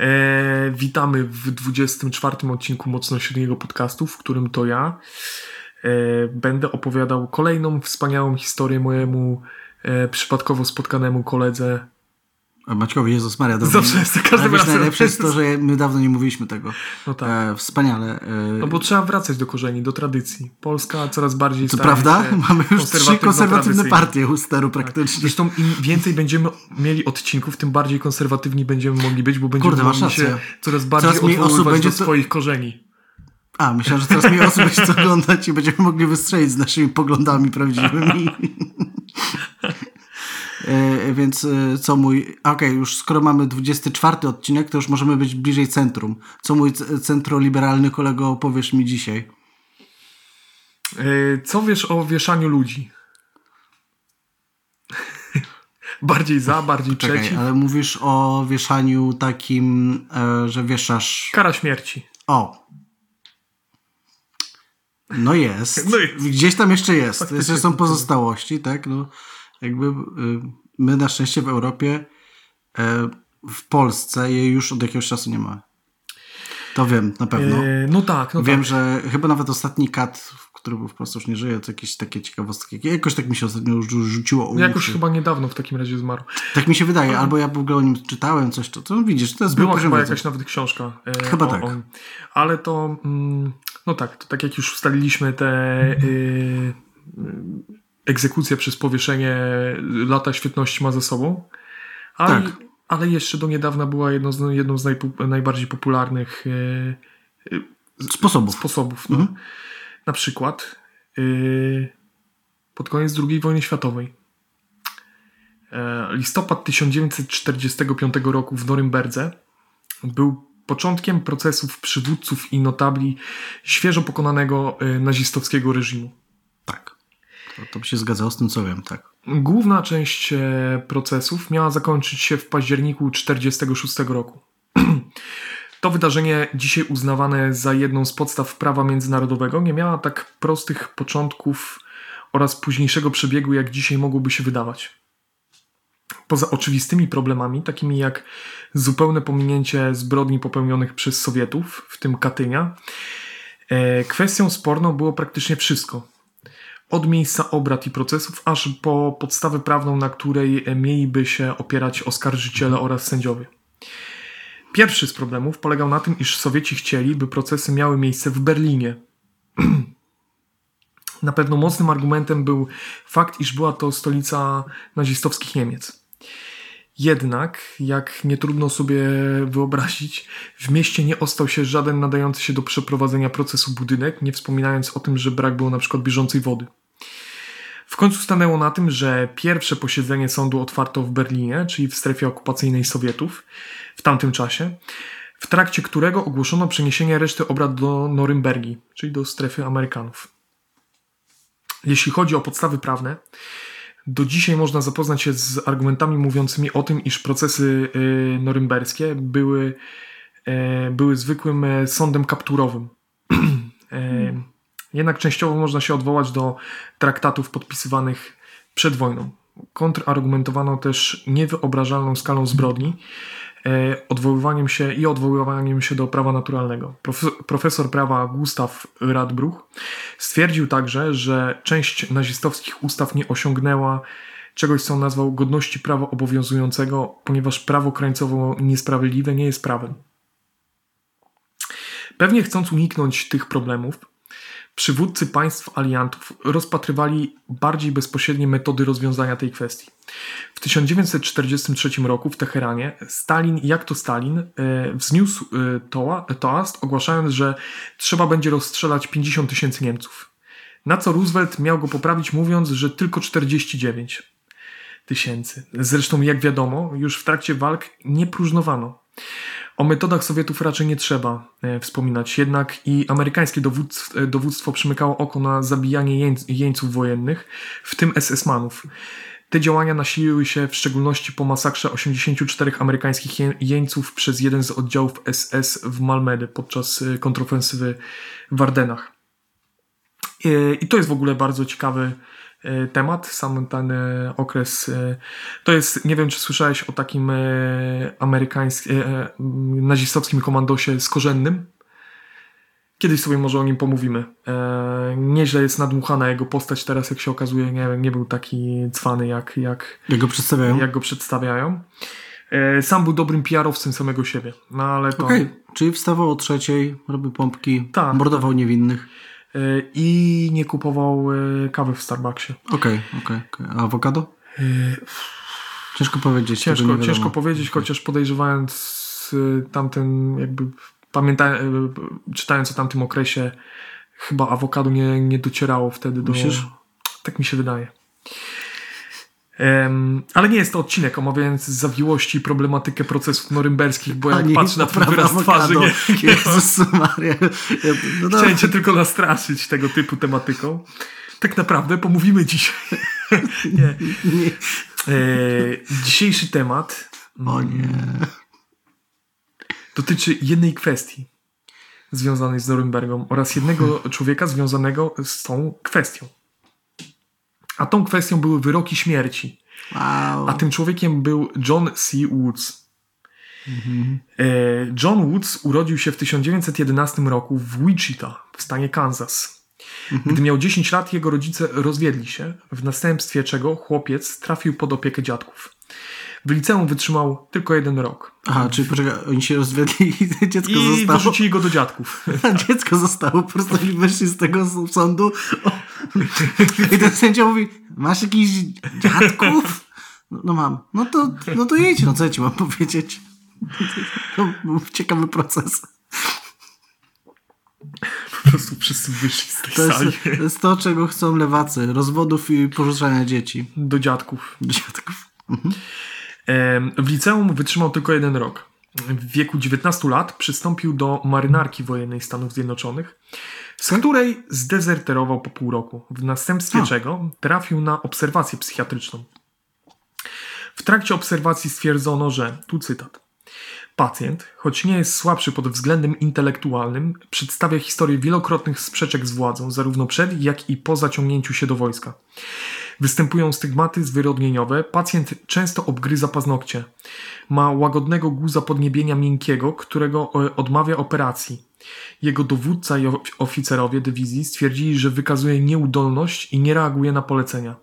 E, witamy w 24 odcinku Mocno Średniego Podcastu, w którym to ja e, będę opowiadał kolejną wspaniałą historię mojemu e, przypadkowo spotkanemu koledze. Maćkowi Jezus Maria. Dobrze. Zawsze jest, każdym razem. Najlepsze jest to, że my dawno nie mówiliśmy tego. No tak. E, wspaniale. E... No bo trzeba wracać do korzeni, do tradycji. Polska coraz bardziej To prawda? Mamy już trzy konserwatywne partie u steru tak. praktycznie. Tak. Zresztą im więcej będziemy mieli odcinków, tym bardziej konserwatywni będziemy mogli być, bo będziemy Kurde, mogli się coraz bardziej coraz mniej osób będzie do swoich korzeni. A, myślałem, że coraz mniej osób będzie to oglądać i będziemy mogli wystrzelić z naszymi poglądami prawdziwymi. E, więc e, co mój. Okej, okay, już skoro mamy 24 odcinek, to już możemy być bliżej centrum. Co mój centroliberalny kolego opowiesz mi dzisiaj? E, co wiesz o wieszaniu ludzi? bardziej za, bardziej Czekaj, przeciw. Ale mówisz o wieszaniu takim, że wieszasz. Kara śmierci. O. No jest. No jest. Gdzieś tam jeszcze jest. Jeszcze są pozostałości, tak? No jakby y, my na szczęście w Europie, e, w Polsce jej już od jakiegoś czasu nie ma. To wiem, na pewno. E, no tak, no Wiem, tak. że chyba nawet ostatni kat, który był w Polsce już nie żyje, to jakieś takie ciekawostki. Jakoś tak mi się ostatnio już rzuciło o Jakoś chyba niedawno w takim razie zmarł. Tak mi się wydaje, albo ja w ogóle o nim czytałem coś, to, to widzisz, to jest Była chyba jakaś nawet książka. E, chyba o, tak. O, ale to, mm, no tak, to tak jak już ustaliliśmy te... Y, egzekucja przez powieszenie lata świetności ma za sobą. Ale, tak. ale jeszcze do niedawna była jedną z, jedną z najbardziej popularnych e, sposobów. sposobów no. mhm. Na przykład e, pod koniec II wojny światowej. E, listopad 1945 roku w Norymberdze był początkiem procesów przywódców i notabli świeżo pokonanego e, nazistowskiego reżimu. Tak. To, to by się zgadzało z tym, co wiem, tak. Główna część e, procesów miała zakończyć się w październiku 1946 roku. To wydarzenie, dzisiaj uznawane za jedną z podstaw prawa międzynarodowego, nie miała tak prostych początków oraz późniejszego przebiegu, jak dzisiaj mogłoby się wydawać. Poza oczywistymi problemami, takimi jak zupełne pominięcie zbrodni popełnionych przez Sowietów, w tym Katynia, e, kwestią sporną było praktycznie wszystko od miejsca obrad i procesów, aż po podstawę prawną, na której mieliby się opierać oskarżyciele oraz sędziowie. Pierwszy z problemów polegał na tym, iż Sowieci chcieli, by procesy miały miejsce w Berlinie. na pewno mocnym argumentem był fakt, iż była to stolica nazistowskich Niemiec. Jednak, jak nie trudno sobie wyobrazić, w mieście nie ostał się żaden nadający się do przeprowadzenia procesu budynek, nie wspominając o tym, że brak było na przykład bieżącej wody. W końcu stanęło na tym, że pierwsze posiedzenie sądu otwarto w Berlinie, czyli w strefie okupacyjnej Sowietów w tamtym czasie, w trakcie którego ogłoszono przeniesienie reszty obrad do Norymbergi, czyli do strefy Amerykanów. Jeśli chodzi o podstawy prawne, do dzisiaj można zapoznać się z argumentami mówiącymi o tym, iż procesy y, norymberskie były, e, były zwykłym e, sądem kapturowym. E, jednak częściowo można się odwołać do traktatów podpisywanych przed wojną. Kontrargumentowano też niewyobrażalną skalą zbrodni, odwoływaniem się i odwoływaniem się do prawa naturalnego. Profesor prawa Gustav Radbruch stwierdził także, że część nazistowskich ustaw nie osiągnęła czegoś, co nazwał godności prawa obowiązującego, ponieważ prawo krańcowo niesprawiedliwe nie jest prawem. Pewnie chcąc uniknąć tych problemów, przywódcy państw aliantów rozpatrywali bardziej bezpośrednie metody rozwiązania tej kwestii. W 1943 roku w Teheranie Stalin, jak to Stalin, e, wzniósł e, toast, ogłaszając, że trzeba będzie rozstrzelać 50 tysięcy Niemców. Na co Roosevelt miał go poprawić, mówiąc, że tylko 49 tysięcy. Zresztą, jak wiadomo, już w trakcie walk nie próżnowano. O metodach Sowietów raczej nie trzeba e, wspominać, jednak i amerykańskie dowództwo, e, dowództwo przymykało oko na zabijanie jeń, jeńców wojennych, w tym SS-manów. Te działania nasiliły się w szczególności po masakrze 84 amerykańskich jeńców przez jeden z oddziałów SS w Malmedy podczas e, kontrofensywy w Ardenach. I to jest w ogóle bardzo ciekawy temat, sam ten e, okres. E, to jest, nie wiem czy słyszałeś o takim amerykańskim, nazistowskim komandosie skorzennym. Kiedyś sobie może o nim pomówimy. nieźle jest nadmuchana jego postać teraz, jak się okazuje, nie, nie był taki cwany jak, jak, jak go przedstawiają. Jak go przedstawiają. Sam był dobrym PR-owcem samego siebie. No ale to... Okej, okay. czyli wstawał o trzeciej, robił pompki, tak, mordował niewinnych. E, i nie kupował e, kawy w Starbucksie. Okej, okay, okej. Okay, okay. A awokado? E, ciężko powiedzieć. Ciężko, ciężko powiedzieć, chociaż podejrzewając tamten jakby pamiętając, czytając o tamtym okresie chyba awokado nie, nie docierało wtedy do... Myślisz? Tak mi się wydaje. Um, ale nie jest to odcinek omawiający zawiłości i problematykę procesów norymberskich, bo jak patrzę na twój wyraz twarzy, nie, nie Jezus Maria. No. Chciałem cię tylko nastraszyć tego typu tematyką. Tak naprawdę pomówimy dzisiaj. nie. nie. E, dzisiejszy temat mm, o nie. dotyczy jednej kwestii związanej z Norymbergą oraz jednego człowieka związanego z tą kwestią. A tą kwestią były wyroki śmierci. Wow. A tym człowiekiem był John C. Woods. Mhm. John Woods urodził się w 1911 roku w Wichita w stanie Kansas. Mhm. Gdy miał 10 lat, jego rodzice rozwiedli się, w następstwie czego chłopiec trafił pod opiekę dziadków. W liceum wytrzymał tylko jeden rok. Aha, czyli poczekaj, oni się rozwiedli i dziecko I zostało... I wyrzucili go do dziadków. A dziecko zostało, po prostu oni wyszli z tego sądu o... i ten sędzia mówi, masz jakichś dziadków? No, no, mam. No to, no to jedź, no co ja ci mam powiedzieć? To był ciekawy proces. Po prostu wszyscy wyszli z tej to sali. Jest, to jest to, czego chcą lewacy. Rozwodów i porzucania dzieci. Do dziadków. Do dziadków. Mhm. W liceum wytrzymał tylko jeden rok. W wieku 19 lat przystąpił do marynarki wojennej Stanów Zjednoczonych, z której zdezerterował po pół roku, w następstwie A. czego trafił na obserwację psychiatryczną. W trakcie obserwacji stwierdzono, że, tu cytat, Pacjent, choć nie jest słabszy pod względem intelektualnym, przedstawia historię wielokrotnych sprzeczek z władzą, zarówno przed, jak i po zaciągnięciu się do wojska. Występują stygmaty zwyrodnieniowe, pacjent często obgryza paznokcie. Ma łagodnego guza podniebienia miękkiego, którego e, odmawia operacji. Jego dowódca i oficerowie dywizji stwierdzili, że wykazuje nieudolność i nie reaguje na polecenia.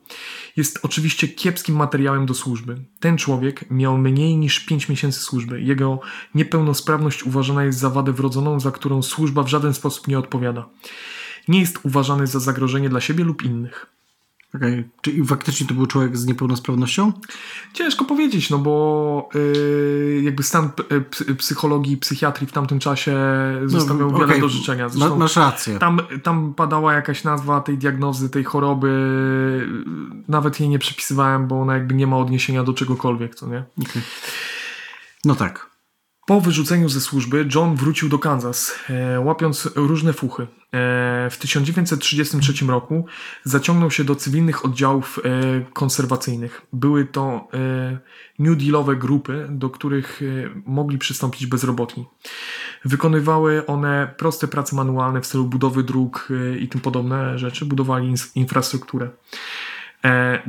Jest oczywiście kiepskim materiałem do służby. Ten człowiek miał mniej niż 5 miesięcy służby. Jego niepełnosprawność uważana jest za wadę wrodzoną, za którą służba w żaden sposób nie odpowiada. Nie jest uważany za zagrożenie dla siebie lub innych. Okay. Czyli faktycznie to był człowiek z niepełnosprawnością? Ciężko powiedzieć, no bo yy, jakby stan psychologii, psychiatrii w tamtym czasie zostawiał no, wiele okay. do życzenia. Zresztą masz rację. Tam, tam padała jakaś nazwa tej diagnozy, tej choroby. Nawet jej nie przepisywałem, bo ona jakby nie ma odniesienia do czegokolwiek, co nie? Okay. No tak. Po wyrzuceniu ze służby John wrócił do Kansas, e, łapiąc różne fuchy. E, w 1933 roku zaciągnął się do cywilnych oddziałów e, konserwacyjnych. Były to New Dealowe grupy, do których mogli przystąpić bezrobotni. Wykonywały one proste prace manualne w celu budowy dróg i tym podobne rzeczy, budowali infrastrukturę.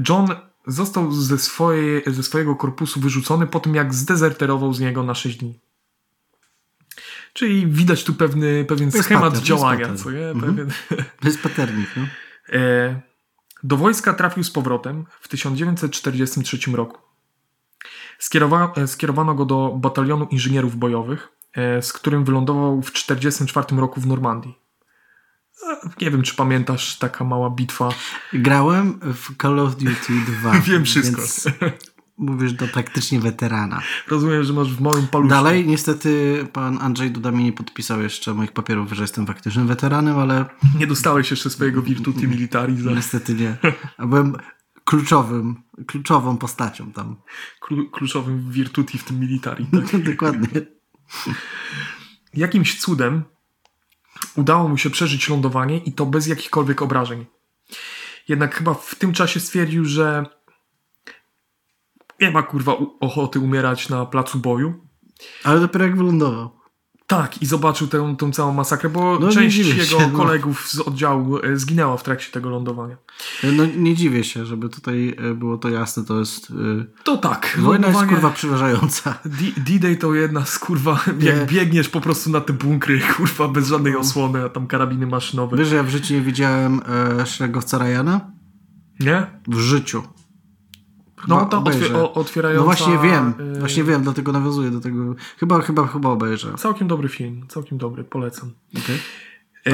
John został ze, ze swojego korpusu wyrzucony po tym, jak zdezerterował z niego na 6 dni. Czyli widać tu pewny, pewien schemat pattern, działania. Co nie? Mhm. Pewien... Jest paternik. No? E, do wojska trafił z powrotem w 1943 roku. Skierowa e, skierowano go do batalionu inżynierów bojowych, e, z którym wylądował w 1944 roku w Normandii. Nie wiem, czy pamiętasz taka mała bitwa. Grałem w Call of Duty 2. wiem wszystko. Mówisz do praktycznie weterana. Rozumiem, że masz w małym paluszku. Dalej, niestety pan Andrzej Duda mi nie podpisał jeszcze moich papierów, że jestem faktycznym weteranem, ale... Nie dostałeś jeszcze swojego Virtuti Militari. Za... Niestety nie. A byłem kluczowym, kluczową postacią tam. kluczowym Virtuti w tym Militari. Tak? Dokładnie. Jakimś cudem udało mu się przeżyć lądowanie i to bez jakichkolwiek obrażeń. Jednak chyba w tym czasie stwierdził, że nie ma kurwa ochoty umierać na placu boju. Ale dopiero jak wylądował. Tak, i zobaczył tę, tę całą masakrę, bo no, część jego się, no. kolegów z oddziału e, zginęła w trakcie tego lądowania. No nie dziwię się, żeby tutaj e, było to jasne, to jest... To tak. Wojna jest kurwa przeważająca. D-Day to jedna z kurwa, nie. jak biegniesz po prostu na te bunkry, kurwa, bez żadnej no. osłony, a tam karabiny maszynowe. Wiesz, ja w życiu nie widziałem e, szeregowca Ryana? Nie? W życiu. No to otwier otwierająca... No właśnie wiem, y, właśnie wiem, dlatego nawiązuję do tego. Chyba, chyba, chyba obejrzę. Całkiem dobry film, całkiem dobry, polecam. Okay.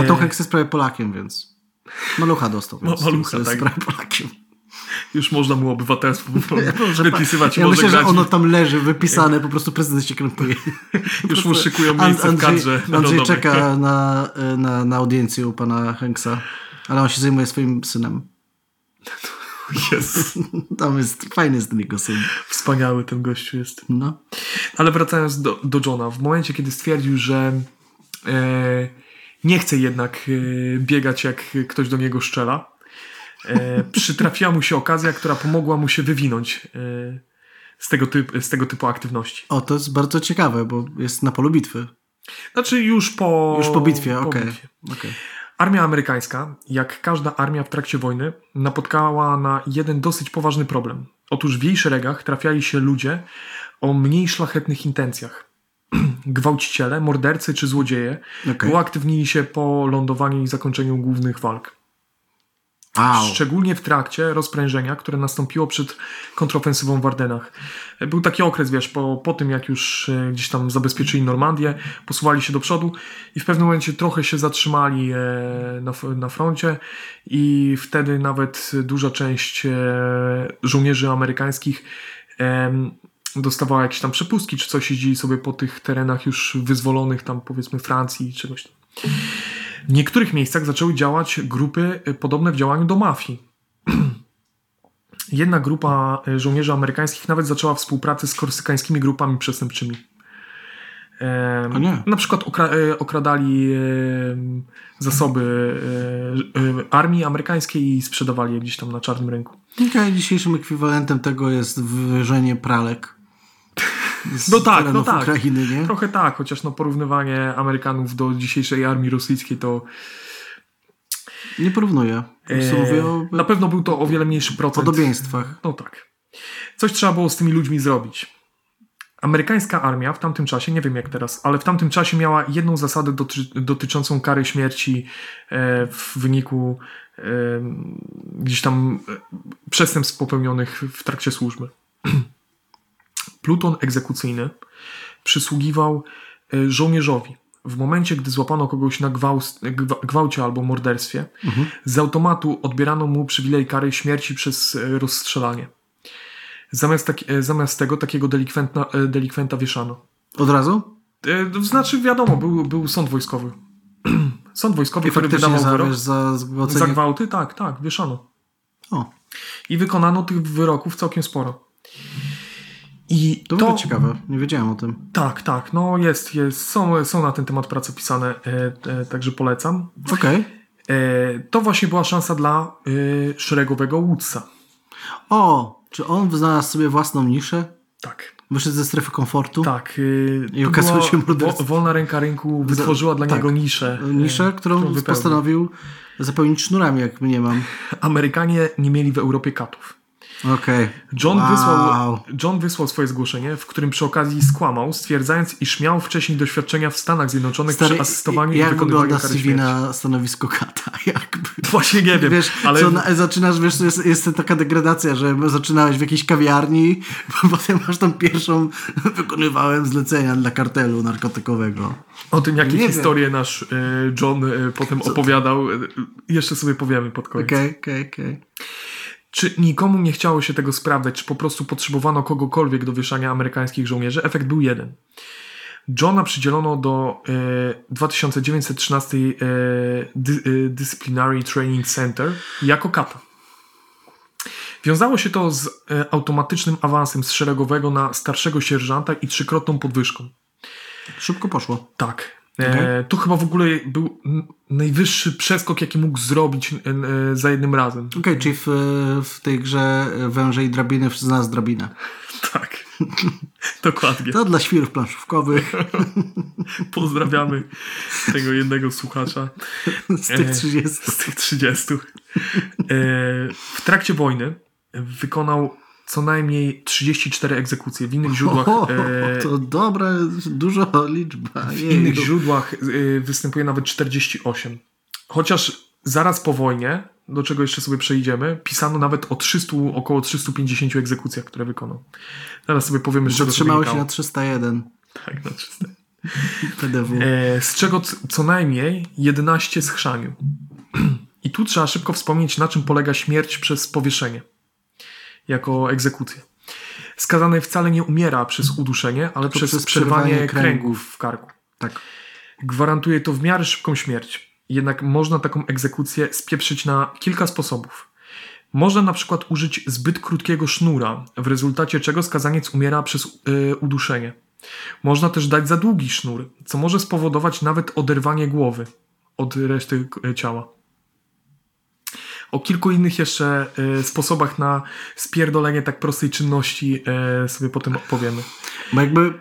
A Tom Hanks jest prawie Polakiem, więc malucha dostał. Więc malucha, jest tak. prawie Polakiem. Już można mu obywatelstwo ja wypisywać. Ja myślę, że ono tam leży wypisane, po prostu prezydent się krępuje. Już mu szykują miejsce Andrzej, w kadrze Andrzej czeka na, na, na audiencję u pana Hanksa, ale on się zajmuje swoim synem. Jest. Tam jest, fajny jest ten jego syn. Wspaniały ten gościu jest. No. Ale wracając do, do Johna, w momencie, kiedy stwierdził, że e, nie chce jednak e, biegać, jak ktoś do niego szczela, e, przytrafiła mu się okazja, która pomogła mu się wywinąć e, z, tego typ, z tego typu aktywności. O, to jest bardzo ciekawe, bo jest na polu bitwy. Znaczy już po... Już po bitwie, okej. Okay. Armia amerykańska, jak każda armia w trakcie wojny, napotkała na jeden dosyć poważny problem. Otóż w jej szeregach trafiali się ludzie o mniej szlachetnych intencjach. Gwałciciele, mordercy czy złodzieje okay. uaktywnili się po lądowaniu i zakończeniu głównych walk. Wow. Szczególnie w trakcie rozprężenia, które nastąpiło przed kontrofensywą w Ardenach. Był taki okres, wiesz, po, po tym jak już e, gdzieś tam zabezpieczyli Normandię, posuwali się do przodu i w pewnym momencie trochę się zatrzymali e, na, na froncie i wtedy nawet duża część e, żołnierzy amerykańskich dostawała jakieś tam przepustki czy coś, jeździli sobie po tych terenach już wyzwolonych tam powiedzmy Francji czegoś tam. W niektórych miejscach zaczęły działać grupy y, podobne w działaniu do mafii. Jedna grupa y, żołnierzy amerykańskich nawet zaczęła współpracę z korsykańskimi grupami przestępczymi. A nie. Na przykład okra y, okradali zasoby armii amerykańskiej i sprzedawali je gdzieś tam na czarnym rynku. Okay, dzisiejszym ekwiwalentem tego jest wyżenie pralek no tak, no tak. Ukrainy, nie? Trochę tak, chociaż no porównywanie Amerykanów do dzisiejszej armii rosyjskiej to... Nie porównuję. Eee, o... Na pewno był to o wiele mniejszy procent. Podobieństwach. No tak. Coś trzeba było z tymi ludźmi zrobić. Amerykańska armia w tamtym czasie, nie wiem jak teraz, ale w tamtym czasie miała jedną zasadę doty dotyczącą kary śmierci e, w wyniku e, gdzieś tam e, przestępstw popełnionych w trakcie służby. pluton egzekucyjny przysługiwał e, żołnierzowi. W momencie, gdy złapano kogoś na gwałcie albo morderstwie, mhm. z automatu odbierano mu przywilej kary śmierci przez e, rozstrzelanie. Zamiast, tak, e, zamiast tego takiego delikwenta, delikwenta wieszano. Od razu? Znaczy, wiadomo, był, był sąd wojskowy. sąd wojskowy, I który wydawał wyrok. Za, za gwałty? Tak, tak, wieszano. O. I wykonano tych wyroków całkiem sporo. I to, to ciekawe, nie wiedziałem o tym. Tak, tak, no jest, jest są, są na ten temat prace pisane, e, e, także polecam. Okej. Okay. E, to właśnie była szansa dla e, szeregowego Woodsa. O, czy on znalazł sobie własną niszę? Tak. Wyszedł ze strefy komfortu? Tak. E, I okazał się morderstwem. Wolna ręka rynku wytworzyła dla tak. niego niszę. E, niszę, którą, którą postanowił zapełnić sznurami, jak mniemam. Amerykanie nie mieli w Europie katów. Okay. John, wow. wysłał, John wysłał swoje zgłoszenie, w którym przy okazji skłamał, stwierdzając, iż miał wcześniej doświadczenia w Stanach Zjednoczonych Stary, przy asystowaniu i wykonywaniu kary CV na stanowisko kata? Jakby. Właśnie nie wiem. Wiesz, ale... co, na, zaczynasz, wiesz, jest, jest taka degradacja, że zaczynałeś w jakiejś kawiarni, potem masz tam pierwszą, wykonywałem zlecenia dla kartelu narkotykowego. O tym, jakie nie historie wiem. nasz y, John y, potem co, opowiadał, y, jeszcze sobie powiemy pod koniec. Okej, okay, okej, okay, okej. Okay. Czy nikomu nie chciało się tego sprawdzać, czy po prostu potrzebowano kogokolwiek do wieszania amerykańskich żołnierzy? Efekt był jeden. Johna przydzielono do e, 2913 e, Dy, e, Disciplinary Training Center jako kata. Wiązało się to z e, automatycznym awansem z szeregowego na starszego sierżanta i trzykrotną podwyżką. Szybko poszło. Tak. Okay. E, to chyba w ogóle był najwyższy przeskok, jaki mógł zrobić e, za jednym razem. Okej, okay, czyli w, w tej grze węże i drabiny znalazł drabinę. tak. Dokładnie. To dla świrów planszówkowych. Pozdrawiamy tego jednego słuchacza. Z tych 30. E, z tych 30. E, w trakcie wojny wykonał co najmniej 34 egzekucje. W innych źródłach. O, e, to dobra, dużo liczba. W innych źródłach występuje nawet 48. Chociaż zaraz po wojnie, do czego jeszcze sobie przejdziemy, pisano nawet o 300, około 350 egzekucjach, które wykonał. Zaraz sobie powiemy, z czego Zatrzymało się na 301. Tak, na 300. PDW. E, z czego co najmniej 11 z chrzaniu. I tu trzeba szybko wspomnieć, na czym polega śmierć przez powieszenie jako egzekucję. Skazany wcale nie umiera przez uduszenie, ale przez, przez przerwanie kręgów w karku. Tak. Gwarantuje to w miarę szybką śmierć. Jednak można taką egzekucję spieprzyć na kilka sposobów. Można na przykład użyć zbyt krótkiego sznura, w rezultacie czego skazaniec umiera przez yy, uduszenie. Można też dać za długi sznur, co może spowodować nawet oderwanie głowy od reszty e, ciała. O kilku innych jeszcze y, sposobach na spierdolenie tak prostej czynności y, sobie potem opowiemy. Bo jakby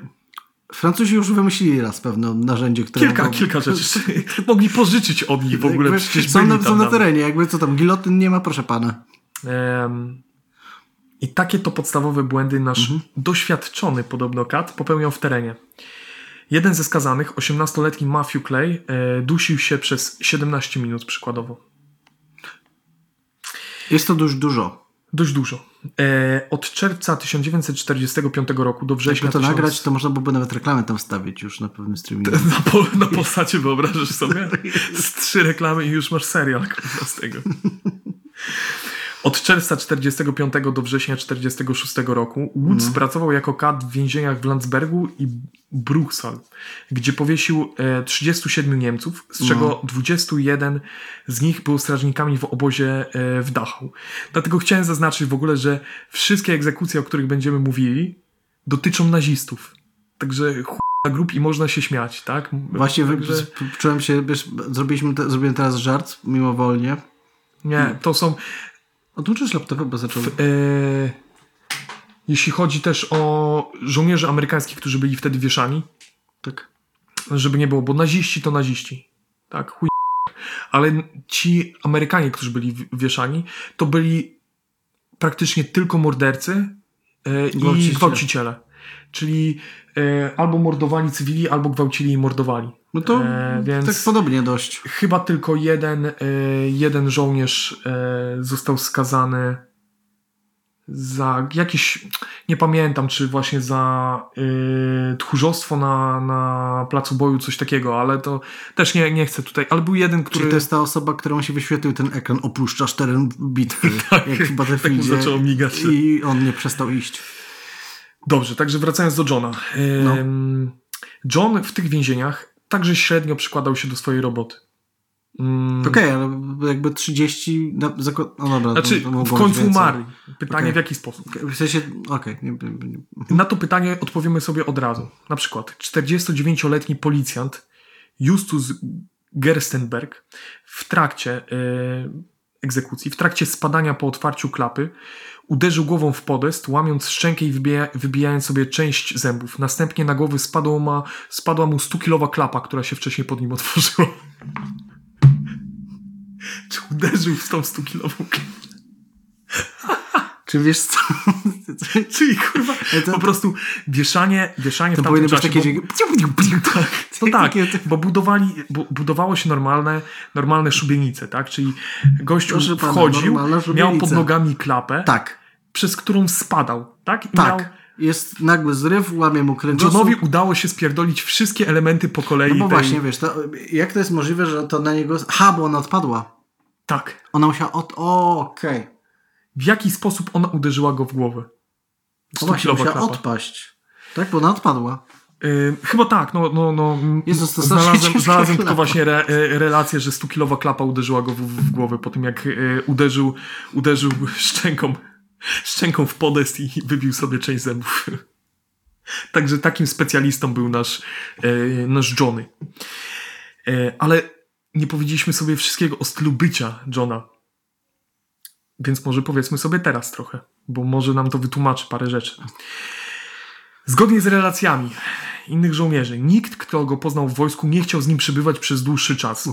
Francuzi już wymyślili raz pewne narzędzie, które... Kilka, mogą... kilka rzeczy. Mogli pożyczyć od nich w ogóle. Jakby Przecież są, na, są na terenie, jakby co tam, gilotyn nie ma, proszę pana. Um, I takie to podstawowe błędy nasz mhm. doświadczony podobno kat popełniał w terenie. Jeden ze skazanych, 18-letni Matthew Clay, e, dusił się przez 17 minut przykładowo. Jest to dość dużo. Dość dużo. E, od czerwca 1945 roku do września... Jakby to 1000... nagrać, to można byłoby nawet reklamę tam wstawić już na pewnym streamingu. Na, po, na postacie wyobrażasz sobie? Z trzy reklamy i już masz serial z tego. Od czerwca 45 do września 46 roku Woods no. pracował jako kat w więzieniach w Landsbergu i Bruchsal, gdzie powiesił 37 e, Niemców, z czego no. 21 z nich był strażnikami w obozie e, w Dachau. Dlatego chciałem zaznaczyć w ogóle, że wszystkie egzekucje, o których będziemy mówili, dotyczą nazistów. Także na grup i można się śmiać, tak? Właśnie Także... czułem się, wiesz, zrobiliśmy te, zrobiłem teraz żart mimowolnie. Nie, to są Odłączysz laptopa, bo zaczął... W, e, jeśli chodzi też o żołnierzy amerykańskich, którzy byli wtedy wieszani, tak, żeby nie było, bo naziści to naziści, tak, chuj. Ale ci Amerykanie, którzy byli wieszani, to byli praktycznie tylko mordercy e, i gwałciciele. Czyli e, albo mordowali cywili, albo gwałcili i mordowali. No to e, tak podobnie dość. Chyba tylko jeden, e, jeden żołnierz e, został skazany za jakieś, nie pamiętam, czy właśnie za y, tchórzostwo na, na placu boju, coś takiego, ale to też nie, nie chcę tutaj, ale był jeden, który... Czyli to jest ta osoba, którą się wyświetlił ten ekran, opuszczasz teren bitwy, tak, jak w Battlefieldzie tak zaczęło migać. i on nie przestał iść. Dobrze, także wracając do Johna. No. John w tych więzieniach także średnio przykładał się do swojej roboty. Mm. Okej, okay, ale jakby 30. No, no dobra. Znaczy, w końcu umarli. Pytanie okay. w jaki sposób? W sensie, okej. Okay. Na to pytanie odpowiemy sobie od razu. Na przykład 49-letni policjant Justus Gerstenberg w trakcie yy, egzekucji, w trakcie spadania po otwarciu klapy, Uderzył głową w podest, łamiąc szczękę i wybija, wybijając sobie część zębów. Następnie na głowy spadła, ma, spadła mu 100-kilowa klapa, która się wcześniej pod nim otworzyła. Czy uderzył w tą 100-kilową klapę? Czy wiesz co? Czyli kurwa, to, po prostu wieszanie, wieszanie to w tamtym czasie... Takie, bo... tak, no tak, bo budowali, budowało się normalne, normalne szubienice, tak? Czyli gościu Proszę wchodził, pana, miał pod nogami klapę, tak. przez którą spadał, tak? I tak. Miał... Jest nagły zryw, łamie mu kręgosłup. Johnowi udało się spierdolić wszystkie elementy po kolei. No bo tej... właśnie, wiesz, to, jak to jest możliwe, że to na niego... Ha, bo ona odpadła. Tak. Ona musiała od... Okej. Okay w jaki sposób ona uderzyła go w głowę. No właśnie, musiała klapa. odpaść. Tak, bo ona odpadła. Yy, chyba tak, no, no, no Jezus, to znalazłem, znalazłem tylko właśnie re, e, relację, że 100-kilowa klapa uderzyła go w, w, głowę po tym jak yy, uderzył, uderzył szczęką, szczęką w podest i wybił sobie część zębów. Także takim specjalistą był nasz, yy, nasz Johnny. ale nie powiedzieliśmy sobie wszystkiego o stylu bycia Johna. Więc może powiedzmy sobie teraz trochę, bo może nam to wytłumaczy parę rzeczy. Zgodnie z relacjami innych żołnierzy, nikt, kto go poznał w wojsku, nie chciał z nim przebywać przez dłuższy czas.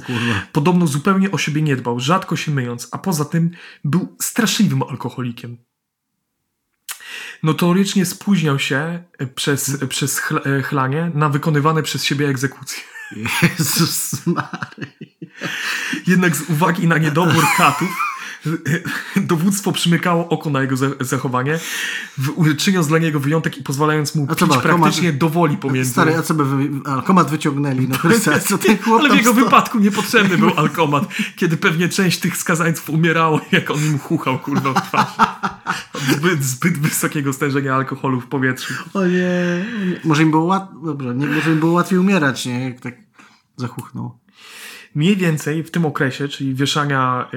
Podobno zupełnie o siebie nie dbał, rzadko się myjąc, a poza tym był straszliwym alkoholikiem. Notorycznie spóźniał się przez, przez chlanie na wykonywane przez siebie egzekucje. Jezus Mary. Jednak z uwagi na niedobór katów dowództwo przymykało oko na jego zachowanie, czyniąc dla niego wyjątek i pozwalając mu pić praktycznie komat, dowoli pomiędzy... Stary, a co by wy, alkomat wyciągnęli? No, co ten Ale w jego sto... wypadku niepotrzebny był alkomat, kiedy pewnie część tych skazańców umierała, jak on im chuchał, kurwa, w twarz. Zbyt, zbyt wysokiego stężenia alkoholu w powietrzu. O nie, może im było, łat... Dobra, nie, może im było łatwiej umierać, nie? Jak tak zachuchnął mniej więcej w tym okresie, czyli wieszania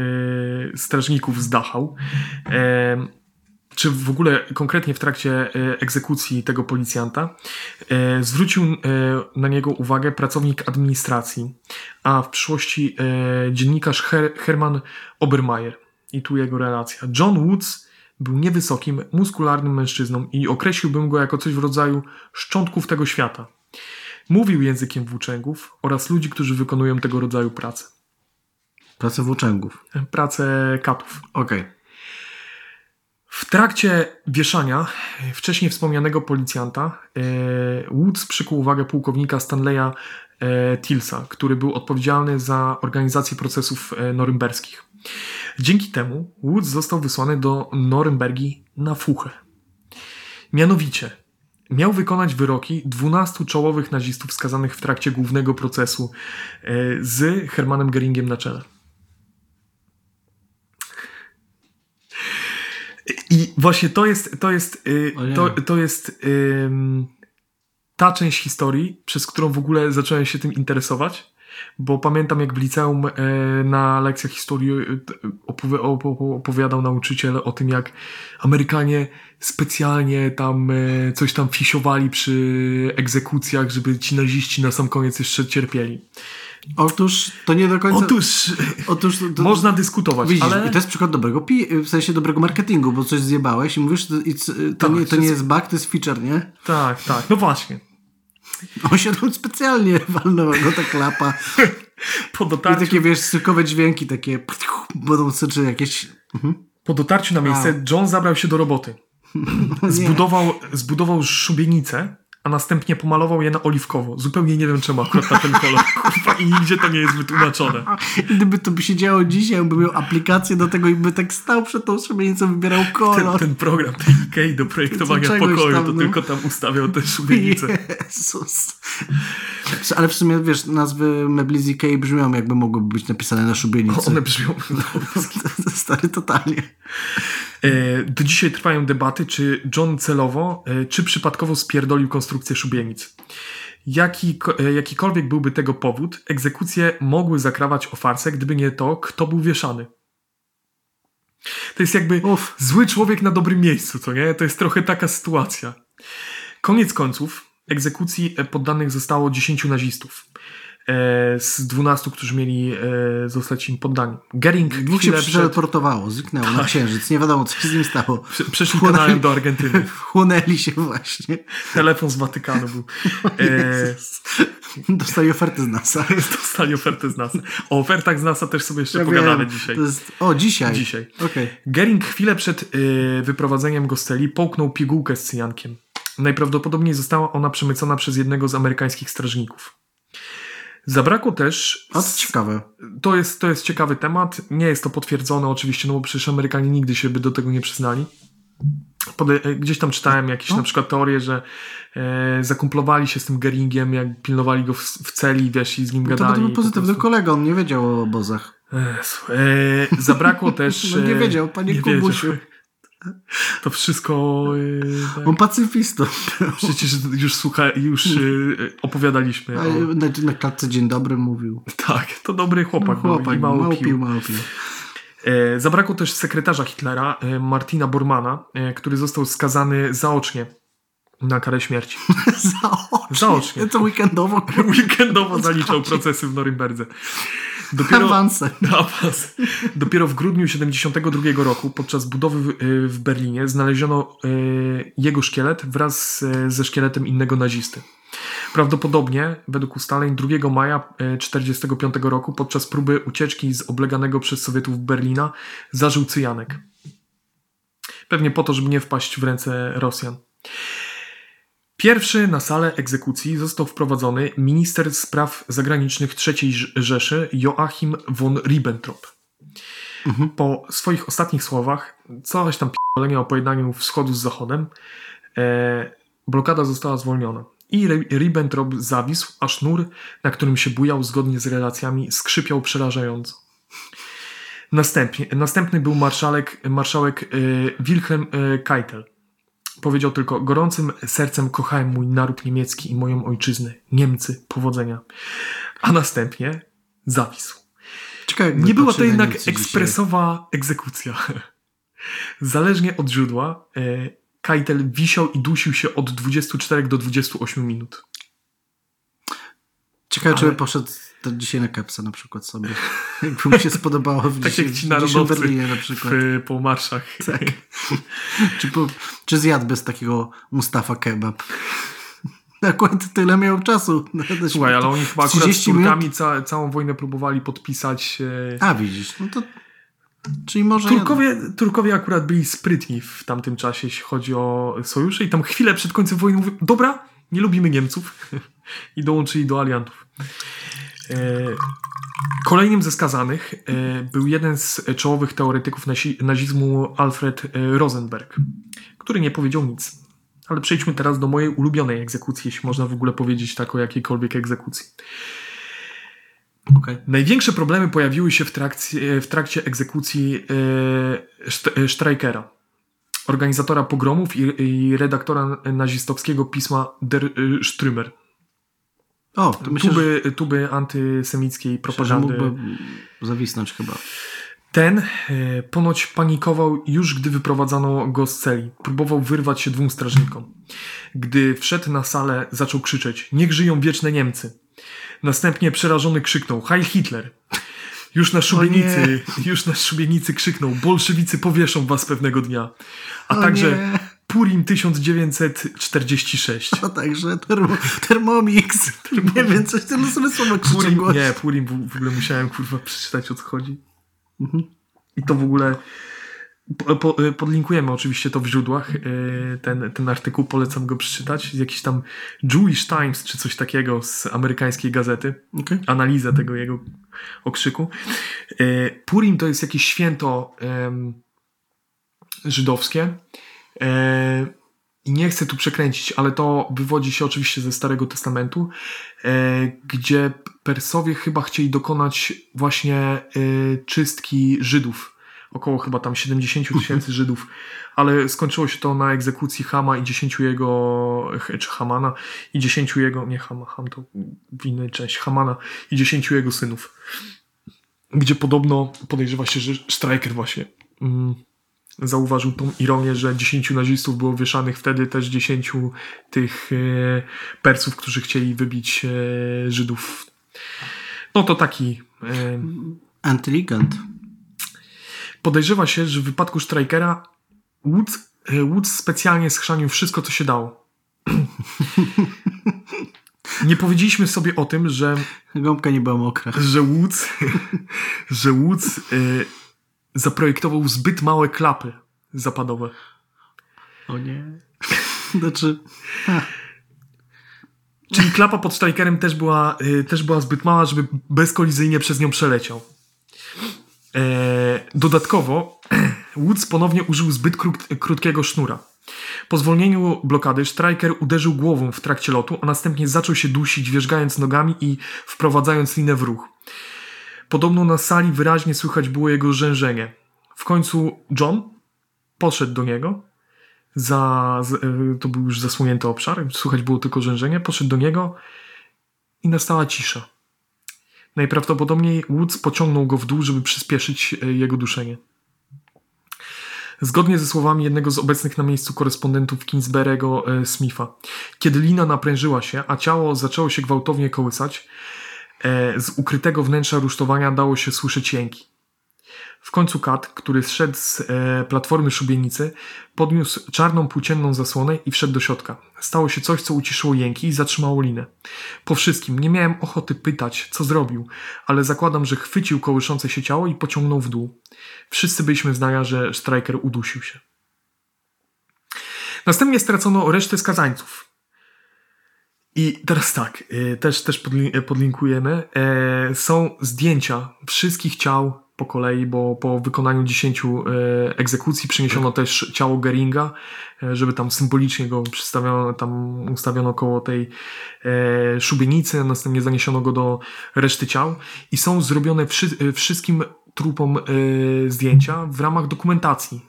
y, strażników z Dachau, y, czy w ogóle konkretnie w trakcie y, egzekucji tego policjanta, y, zwrócił y, na niego uwagę pracownik administracji, a w przyszłości dziennikarz Her Herman Obermeier. I tu jego relacja. John Woods był niewysokim, muskularnym mężczyzną i określiłbym go jako coś w rodzaju szczątków tego świata. Mówił językiem włóczęgów oraz ludzi, którzy wykonują tego rodzaju pracę. Pracę włóczęgów? Pracę katów. Okej. Okay. W trakcie wieszania wcześniej wspomnianego policjanta e, Woods przykuł uwagę pułkownika Stanleya e, Tilsa, który był odpowiedzialny za organizację procesów e, norymberskich. Dzięki temu Woods został wysłany do Norymbergi na fuchę. Mianowicie miał wykonać wyroki 12 czołowych nazistów skazanych w trakcie głównego procesu e, z Hermanem Geringiem na czele. I właśnie to jest, to jest, e, to, to jest ta część historii, przez którą w ogóle zacząłem się tym interesować bo pamiętam jak w liceum e, na lekcjach historii opowi opowiadał nauczyciel o tym, jak Amerykanie specjalnie tam e, coś tam fisiowali przy egzekucjach, żeby ci naziści na sam koniec jeszcze cierpieli. Otóż to nie do końca. Otóż, otóż to, można dyskutować. Widzisz, ale... i to jest przykład dobrego w sensie dobrego marketingu, bo coś zjebałeś i mówisz, to, to, tak, nie, to nie jest bug, to jest feature, nie? Tak, tak. No właśnie. On się tam specjalnie walnął go ta klapa. Po dotarciu... I takie, wiesz, cyrkowe dźwięki, takie będą czy jakieś... Mhm. Po dotarciu na miejsce A. John zabrał się do roboty. Zbudował, zbudował szubienicę a następnie pomalował je na oliwkowo. Zupełnie nie wiem czemu akurat na ten kolor. Kurwa, I nigdzie to nie jest wytłumaczone. Gdyby to by się działo dzisiaj, by miał aplikację do tego i by tak stał przed tą szubienicą, wybierał kolor. Ten, ten program tej Ikei do projektowania pokoju, tam, to no. tylko tam ustawiał te szubienicę. Jezus. Ale w sumie, wiesz, nazwy mebli z Ikei brzmią jakby mogłyby być napisane na szubienicy. One brzmią. Stary, totalnie. E, do dzisiaj trwają debaty, czy John celowo, e, czy przypadkowo spierdolił konstrukcję szubienic. Jaki, e, jakikolwiek byłby tego powód, egzekucje mogły zakrawać o farsę, gdyby nie to, kto był wieszany. To jest jakby Uf. zły człowiek na dobrym miejscu, to nie? To jest trochę taka sytuacja. Koniec końców, egzekucji poddanych zostało 10 nazistów. E, z 12, którzy mieli e, zostać im poddani. Gering Dwóch się przeteleportowało, zniknęło tak. na księżyc. Nie wiadomo, co się z nim stało. Przeszli kanałem do Argentyny. Chłonęli się właśnie. Telefon z Watykanu był. E... Dostali ofertę z NASA. Dostali ofertę z NASA. O ofertach z NASA też sobie jeszcze ja pogadamy wiem. dzisiaj. Jest... O, dzisiaj? Dzisiaj. Okay. Gering chwilę przed y, wyprowadzeniem go z celi połknął pigułkę z cyjankiem. Najprawdopodobniej została ona przemycona przez jednego z amerykańskich strażników. Zabrakło też. A to ciekawe. To jest, to jest ciekawy temat. Nie jest to potwierdzone oczywiście, no bo przecież Amerykanie nigdy się by do tego nie przyznali. E, gdzieś tam czytałem jakieś no. na przykład teorie, że e, zakumplowali się z tym Geringiem, jak pilnowali go w, w celi, wiesz, i z nim no gadali. To był pozytywny po kolega, on nie wiedział o obozach. E, zabrakło też... no nie wiedział, panie nie Kubusiu. Wiedział. To wszystko. Yy, tak. On pacyfistą. Przecież już słucha, już yy, opowiadaliśmy. O... na, na klatce dzień dobry mówił. Tak, to dobry chłopak. No, chłopak, mało, mało pił. pił, mało pił. E, zabrakło też sekretarza Hitlera, e, Martina Bormana, e, który został skazany zaocznie na karę śmierci. zaocznie? Zaocznie. To weekendowo. weekendowo zaliczał procesy w Norymberdze. Dopiero, Awansem. awans. Dopiero w grudniu 72 roku podczas budowy w, y, w Berlinie znaleziono y, jego szkielet wraz z, ze szkieletem innego nazisty. Prawdopodobnie, według ustaleń, 2 maja 1945 roku podczas próby ucieczki z obleganego przez Sowietów Berlina zażył cyjanek. Pewnie po to, żeby nie wpaść w ręce Rosjan. Pierwszy na salę egzekucji został wprowadzony minister spraw zagranicznych III Rzeszy Joachim von Ribbentrop. Mhm. Po swoich ostatnich słowach, coś tam p***lenia o pojednaniu wschodu z zachodem, e, blokada została zwolniona. I Ri- Ribbentrop zawisł, a sznur, na którym się bujał zgodnie z relacjami, skrzypiał przerażająco. Następnie, następny był marszałek, marszałek e, Wilhelm e, Keitel. Powiedział tylko, gorącym sercem kochałem mój naród niemiecki i moją ojczyznę. Niemcy, powodzenia. A następnie zawisł. Ciekawe, Nie była to jednak Niemcy dzisiaj. ekspresowa egzekucja. Zależnie od źródła, e, Keitel wisiał i dusił się od 24 do 28 minut. Ciekawe, czy Ale- by poszedł to dzisiaj na kepsa na przykład sobie. Jakby mu się spodobało w Tak jak ci w Berlinie na przykład. w, po marszach. Tak. Czy, po, czy zjadł bez takiego Mustafa kebab? Akurat tyle miał czasu. Słuchaj, ale oni chyba akurat z 30 minut? Turkami ca, całą wojnę próbowali podpisać. E, A widzisz, no to czyli może Turkowie, Turkowie akurat byli sprytni w tamtym czasie, jeśli chodzi o sojusze i tam chwilę przed końcem wojny mówią, dobra, nie lubimy Niemców i dołączyli do aliantów. E, Kolejnym ze skazanych e, był jeden z czołowych teoretyków nazizmu Alfred e, Rosenberg, który nie powiedział nic. Ale przejdźmy teraz do mojej ulubionej egzekucji, jeśli można w ogóle powiedzieć tak o jakiejkolwiek egzekucji. Okej. Największe problemy pojawiły się w trakcie, w trakcie egzekucji e, Strajkera, organizatora pogromów i, redaktora nazistowskiego pisma Der Strömer. O, to myślę, że, tuby, tuby antysemickiej myślę, propagandy. mógłby zawisnąć chyba. Ten e, ponoć panikował już, gdy wyprowadzano go z celi. Próbował wyrwać się dwóm strażnikom. Gdy wszedł na salę, zaczął krzyczeć: Niech żyją wieczne Niemcy. Następnie przerażony krzyknął: Heil Hitler! Już na szubienicy, już na szubienicy krzyknął: Bolszewicy powieszą was pewnego dnia. A O także nie. Purim 1946. A także termo, Thermomix. Nie wiem, coś tyle sobie słowo Purim, nie, Purim w, w ogóle musiałem kurwa przeczytać o co chodzi. Mhm. I to w ogóle po, po, podlinkujemy oczywiście to w źródłach. e, Ten, ten artykuł polecam go przeczytać. Z jakiś tam Jewish Times czy coś takiego z amerykańskiej gazety. Okej. Analizę tego jego okrzyku. E, Purim to jest jakieś święto em, żydowskie. E, I nie chcę tu przekręcić, ale to wywodzi się oczywiście ze Starego Testamentu, e, gdzie Persowie chyba chcieli dokonać właśnie e, czystki Żydów. Około chyba tam 70 tysięcy Żydów, ale skończyło się to na egzekucji Hama i 10 jego, czy Hamana i 10 jego, nie Hama, Ham to w innej części, Hamana i 10 jego synów. Gdzie podobno podejrzewa się, że Striker właśnie mm, zauważył tą ironię, że 10 nazistów było wieszanych wtedy też 10 tych e, Persów, którzy chcieli wybić e, Żydów. No to taki. E, Intelligent. podejrzewa się, że w wypadku Strikera Woods, Woods specjalnie schrzanił wszystko, co się dało. Nie powiedzieliśmy sobie o tym, że Gąbka nie była mokra. że Woods, że Woods y, zaprojektował zbyt małe klapy zapadowe. O nie. Znaczy, Czyli klapa pod strikerem też była, y, też była zbyt mała, żeby bezkolizyjnie przez nią przeleciał. E, dodatkowo Woods ponownie użył zbyt krót, krótkiego sznura. Po zwolnieniu blokady Striker uderzył głową w trakcie lotu, a następnie zaczął się dusić, wierzgając nogami i wprowadzając linę w ruch. Podobno na sali wyraźnie słychać było jego rzężenie. W końcu John poszedł do niego. Za, y, to był już zasłonięty obszar, słychać było tylko rzężenie. Poszedł do niego i nastała cisza. Najprawdopodobniej Woods pociągnął go w dół, żeby przyspieszyć y, jego duszenie. Zgodnie ze słowami jednego z obecnych na miejscu korespondentów Kingsberego e, Smitha, kiedy lina naprężyła się, a ciało zaczęło się gwałtownie kołysać, E, z ukrytego wnętrza rusztowania dało się słyszeć jęki. W końcu kat, który zszedł z e, platformy szubienicy, podniósł czarną płócienną zasłonę i wszedł do środka. Stało się coś, co uciszyło jęki i zatrzymało linę. Po wszystkim nie miałem ochoty pytać, co zrobił, ale zakładam, że chwycił kołyszące się ciało i pociągnął w dół. Wszyscy byliśmy zdania, że Striker udusił się. Następnie stracono resztę skazańców. I teraz tak, y, też, też podlinkujemy. E, są zdjęcia wszystkich ciał po kolei, bo po wykonaniu 10 e, egzekucji przeniesiono też ciało Geringa, e, żeby tam symbolicznie go przedstawiono, tam ustawiono koło tej szubienicy, następnie zaniesiono go do reszty ciał. I są zrobione wszy wszystkim trupom zdjęcia w ramach dokumentacji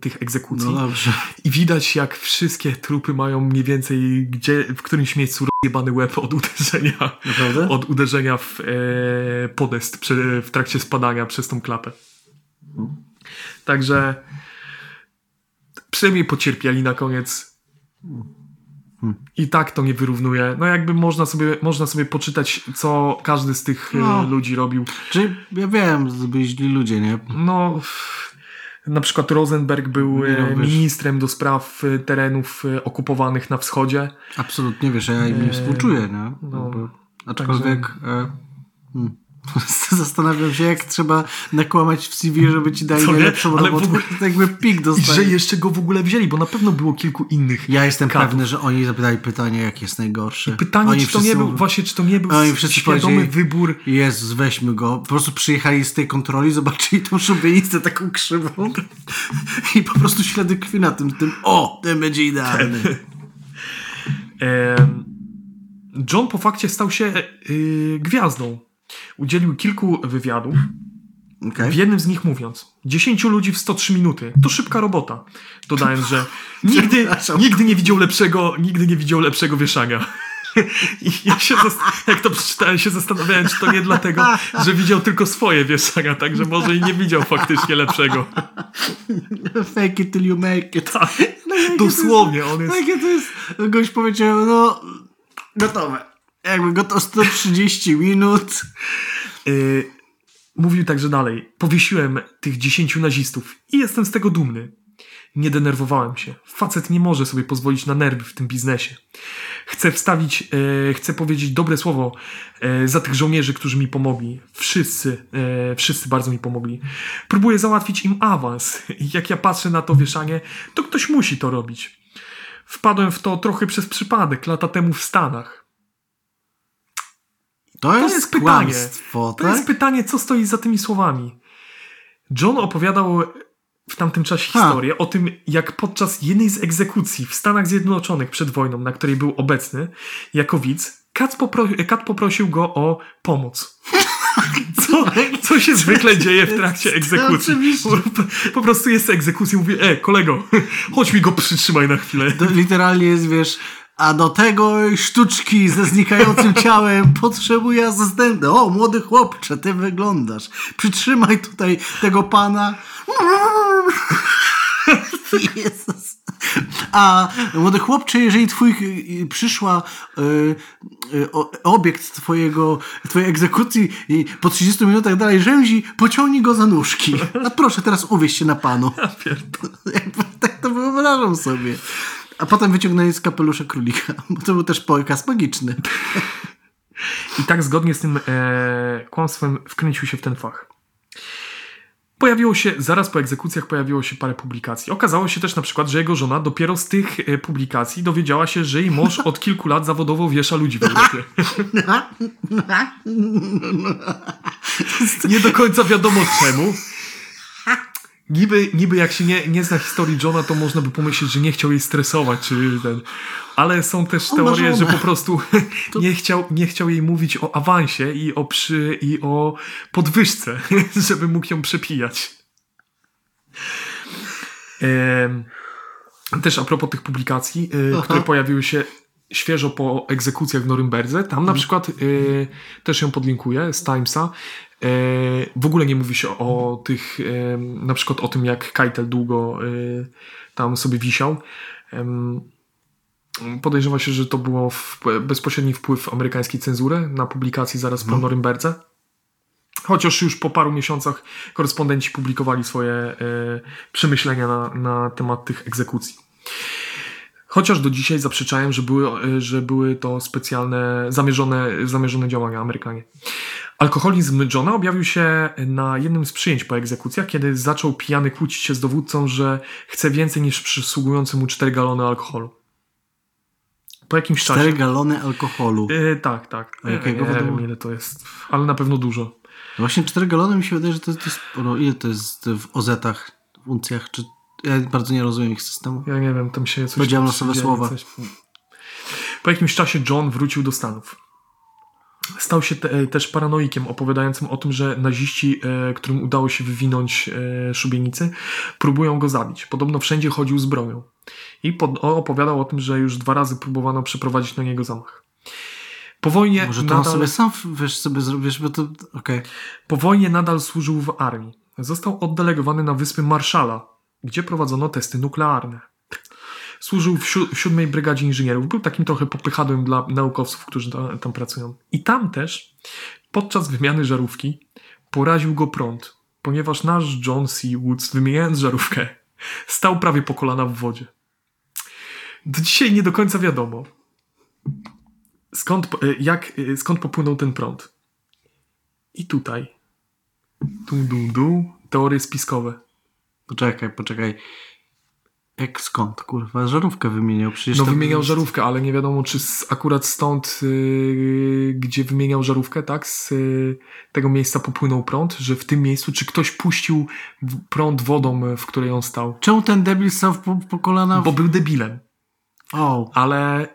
tych egzekucji. No dobrze. I widać, jak wszystkie trupy mają mniej więcej gdzie, w którymś miejscu rozjebany łeb od uderzenia. Naprawdę? Od uderzenia w e, podest przy, w trakcie spadania przez tą klapę. Także przynajmniej pocierpieli na koniec. I tak to nie wyrównuje. No jakby można sobie, można sobie poczytać, co każdy z tych e, no. ludzi robił. Czyli ja wiem, to byli źli ludzie, nie? No na przykład Rosenberg był no, e, ministrem do spraw e, terenów e, okupowanych na wschodzie. Absolutnie, wiesz, ja im współczuję, nie? No, aczkolwiek... Także... Hmm. Zastanawiam się, jak trzeba nakłamać w CV, żeby ci dali najlepszą ale robotę. W ogóle, jakby pik dostali. I że jeszcze go w ogóle wzięli, bo na pewno było kilku innych. Ja jestem pewny, że oni zapytali pytanie, jak jest najgorszy. I pytanie, oni czy to nie był, właśnie, czy to nie był świadomy wybór. Jezus, weźmy go. Po prostu przyjechali z tej kontroli, zobaczyli tą szubienicę taką krzywą i po prostu ślady krwi na tym, tym o, ten będzie idealny. John po fakcie stał się yy, gwiazdą Udzielił kilku wywiadów. Okay. W jednym z nich mówiąc, 10 ludzi w 103 minuty. To szybka robota. Dodając, że nigdy, nigdy nie widział lepszego, nigdy nie widział lepszego wieszania. I ja się, jak to przeczytałem, się zastanawiałem, czy to nie dlatego, że widział tylko swoje wieszania, także może i nie widział faktycznie lepszego. Fake it till you make it. Tak, no, dosłownie. On jest... Jakie to jest... Goś powiedział, no gotowe. Jakby go to 130 minut. Yy, mówił także dalej. Powiesiłem tych 10 nazistów i jestem z tego dumny. Nie denerwowałem się. Facet nie może sobie pozwolić na nerwy w tym biznesie. Chcę wstawić, e, chcę powiedzieć dobre słowo e, za tych żołnierzy, którzy mi pomogli. Wszyscy, e, wszyscy bardzo mi pomogli. Próbuję załatwić im awans. Jak ja patrzę na to wieszanie, to ktoś musi to robić. Wpadłem w to trochę przez przypadek lata temu w Stanach. To, to jest, jest pytanie. To tak? jest pytanie, co stoi za tymi słowami. John opowiadał w tamtym czasie ha. historię o tym, jak podczas jednej z egzekucji w Stanach Zjednoczonych przed wojną, na której był obecny jako widz, Kat, popro- Kat poprosił go o pomoc. Co, co się zwykle dzieje w trakcie egzekucji? Po, po prostu jest egzekucja mówi, e, kolego, chodź mi go przytrzymaj na chwilę. To literalnie jest, wiesz, a do tego sztuczki ze znikającym ciałem potrzebuje asystenta. O, młody chłopcze, ty wyglądasz. Przytrzymaj tutaj tego pana. Jezus. A młody chłopcze, jeżeli twój y, przyszła y, y, obiekt twojego, twojej egzekucji i po 30 minutach dalej rzęzi, pociągnij go za nóżki. A proszę teraz uwieź się na panu. Ja tak to wyobrażam sobie. A potem wyciągnęli z kapelusza królika, bo to był też pokaz magiczny. I tak zgodnie z tym e, kłamstwem wkręcił się w ten fach. Pojawiło się, zaraz po egzekucjach pojawiło się parę publikacji. Okazało się też na przykład, że jego żona dopiero z tych e, publikacji dowiedziała się, że jej mąż od kilku lat zawodowo wiesza ludzi w Europie. Nie do końca wiadomo czemu. Niby, niby jak się nie, nie zna historii Johna, to można by pomyśleć, że nie chciał jej stresować, czy ten. Ale są też teorie, że po prostu to... nie, chciał, nie chciał jej mówić o awansie i o, przy, i o podwyżce, żeby mógł ją przepijać. Też a propos tych publikacji, e, które pojawiły się świeżo po egzekucjach w Norymberdze. Tam na mhm. przykład y, też ją podlinkuję z Timesa. Y, w ogóle nie mówi się o, o tych, y, na przykład o tym, jak Keitel długo tam sobie wisiał. Podejrzewa się, że to było w, bezpośredni wpływ amerykańskiej cenzury na publikacji zaraz po hmm. Norymberdze. Chociaż już po paru miesiącach korespondenci publikowali swoje e, przemyślenia na, na temat tych egzekucji. Chociaż do dzisiaj zaprzeczają, że były, e, że były to specjalne, zamierzone, zamierzone działania Amerykanie. Alkoholizm Johna objawił się na jednym z przyjęć po egzekucjach, kiedy zaczął pijany kłócić się z dowódcą, że chce więcej niż przysługujący mu 4 galony alkoholu. Po jakimś 4 czasie. 4 galony alkoholu. Yy, tak, tak. A jakiego nie wiem, ile to jest, ale na pewno dużo. No właśnie 4 galony mi się wydaje, że to, to jest sporo. Ile to jest w ozetach, w uncjach? Czy... Ja bardzo nie rozumiem ich systemu. Ja nie wiem, tam się coś... Powiedziałem losowe słowa. Coś... Po jakimś czasie John wrócił do Stanów. Stał się te, też paranoikiem, opowiadającym o tym, że naziści, e, którym udało się wywinąć e, szubienicy, próbują go zabić. Podobno wszędzie chodził z bronią. I pod, opowiadał o tym, że już dwa razy próbowano przeprowadzić na niego zamach. Po wojnie Może to nadal... on sobie sam wiesz, sobie zrobisz, bo to okay. Po wojnie nadal służył w armii. Został oddelegowany na wyspy Marszala, gdzie prowadzono testy nuklearne. Służył w, si w siódmej brygadzie inżynierów. Był takim trochę popychadłem dla naukowców, którzy ta, tam pracują. I tam też podczas wymiany żarówki poraził go prąd, ponieważ nasz John C. Woods, wymieniając żarówkę, stał prawie po kolana w wodzie. Do dzisiaj nie do końca wiadomo, skąd, e, jak, e, skąd popłynął ten prąd. I tutaj. Tu, du, du, teorie spiskowe. Poczekaj, poczekaj. Jak skąd, kurwa? Żarówkę wymieniał przecież. No wymieniał żarówkę, ale nie wiadomo, czy z, akurat stąd, yy, gdzie wymieniał żarówkę, tak? Z yy, tego miejsca popłynął prąd, że w tym miejscu, czy ktoś puścił prąd wodą, w której on stał. Czemu ten debil stał po, po kolana? W... Bo był debilem. Oh. Ale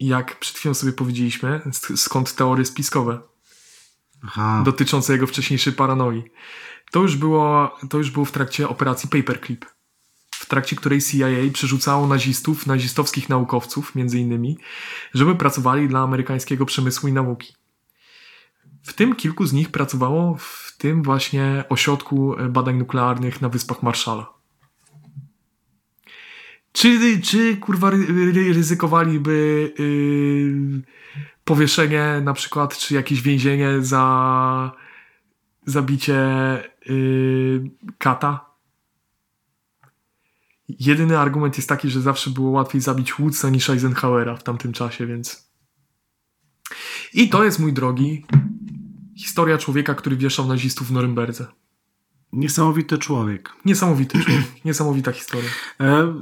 jak przed chwilą sobie powiedzieliśmy, skąd teorie spiskowe Aha. dotyczące jego wcześniejszej paranoi. To już, było, to już było w trakcie operacji Paperclip, trakcie której CIA przerzucało nazistów, nazistowskich naukowców, między innymi, żeby pracowali dla amerykańskiego przemysłu i nauki. W tym kilku z nich pracowało w tym właśnie ośrodku badań nuklearnych na Wyspach Marszala. Czy, czy kurwa ryzykowaliby yy, powieszenie na przykład, czy jakieś więzienie za zabicie yy, kata? Jedyny argument jest taki, że zawsze było łatwiej zabić Woodsa niż Eisenhowera w tamtym czasie, więc... I to jest, mój drogi, historia człowieka, który wieszał nazistów w Norymberdze. Niesamowity człowiek. Niesamowity człowiek. Niesamowita historia. E,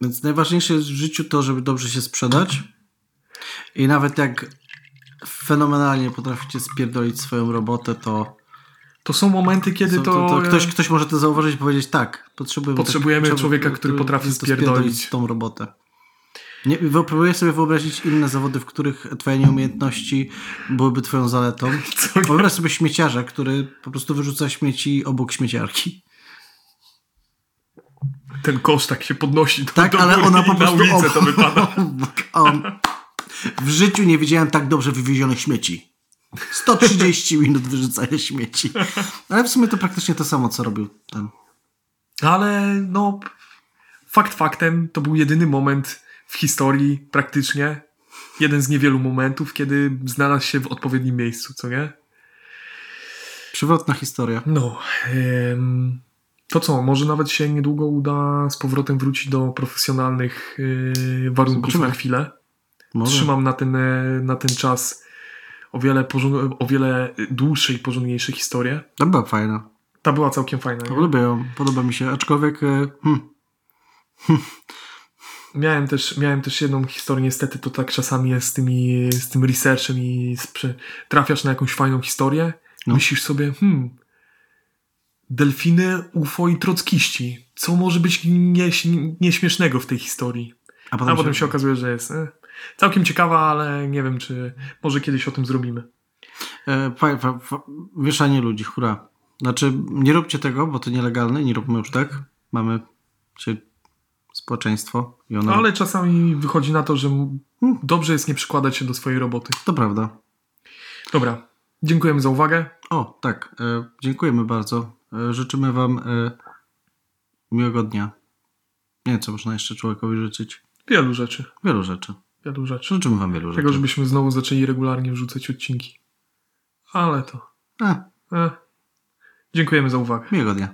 więc najważniejsze jest w życiu to, żeby dobrze się sprzedać. I nawet jak fenomenalnie potraficie spierdolić swoją robotę, to. To są momenty, kiedy to. to, to ktoś, ktoś może to zauważyć i powiedzieć: tak, potrzebujemy, potrzebujemy tak, człowieka, który, który potrafi spierdolić. tą robotę. Nie, próbuję sobie wyobrazić inne zawody, w których twoje nieumiejętności byłyby twoją zaletą. Wyobraź sobie śmieciarza, który po prostu wyrzuca śmieci obok śmieciarki ten kosz tak się podnosi. Do, tak, do ale ona po prostu... Na ulicę to wypada. W życiu nie widziałem tak dobrze wywiezionych śmieci. 130 minut wyrzucania śmieci. Ale w sumie to praktycznie to samo, co robił ten. Ale no, fakt faktem, to był jedyny moment w historii praktycznie, jeden z niewielu momentów, kiedy znalazł się w odpowiednim miejscu, co nie? Przywrotna historia. No. Ym, to co, może nawet się niedługo uda z powrotem wrócić do profesjonalnych yy, warunków Zobaczymy. na chwilę. Może. Trzymam na ten, e, na ten czas o wiele, o wiele dłuższe i porządniejsze historie. Ta była fajna. Ta była całkiem fajna. Nie? Lubię ją, podoba mi się, aczkolwiek... E, hmm. Miałem też, miałem też jedną historię, niestety to tak czasami jest z, tymi, z tym researchem i trafiasz na jakąś fajną historię, no. myślisz sobie, hmm, delfiny, UFO i trockiści. Co może być nieśmiesznego w tej historii? A potem, A potem się... się... okazuje, że jest e, całkiem ciekawa, ale nie wiem, czy może kiedyś o tym zrobimy. E, wieszanie ludzi, hura. Znaczy, nie róbcie tego, bo to nielegalne, nie róbmy już tak. Mamy się społeczeństwo. I ono... No, ale czasami wychodzi na to, że hmm. dobrze jest nie przykładać się do swojej roboty. To prawda. Dobra, dziękujemy za uwagę. O, tak, e, dziękujemy bardzo. E, życzymy Wam e, miłego dnia. Nie wiem, co można jeszcze człowiekowi życzyć. Wielu rzeczy. Wielu rzeczy. Wielu rzeczy. Życzymy wam wielu rzeczy. Tego, żebyśmy znowu zaczęli regularnie wrzucać odcinki. Ale to... A, E. Dziękujemy za uwagę. miłego dnia.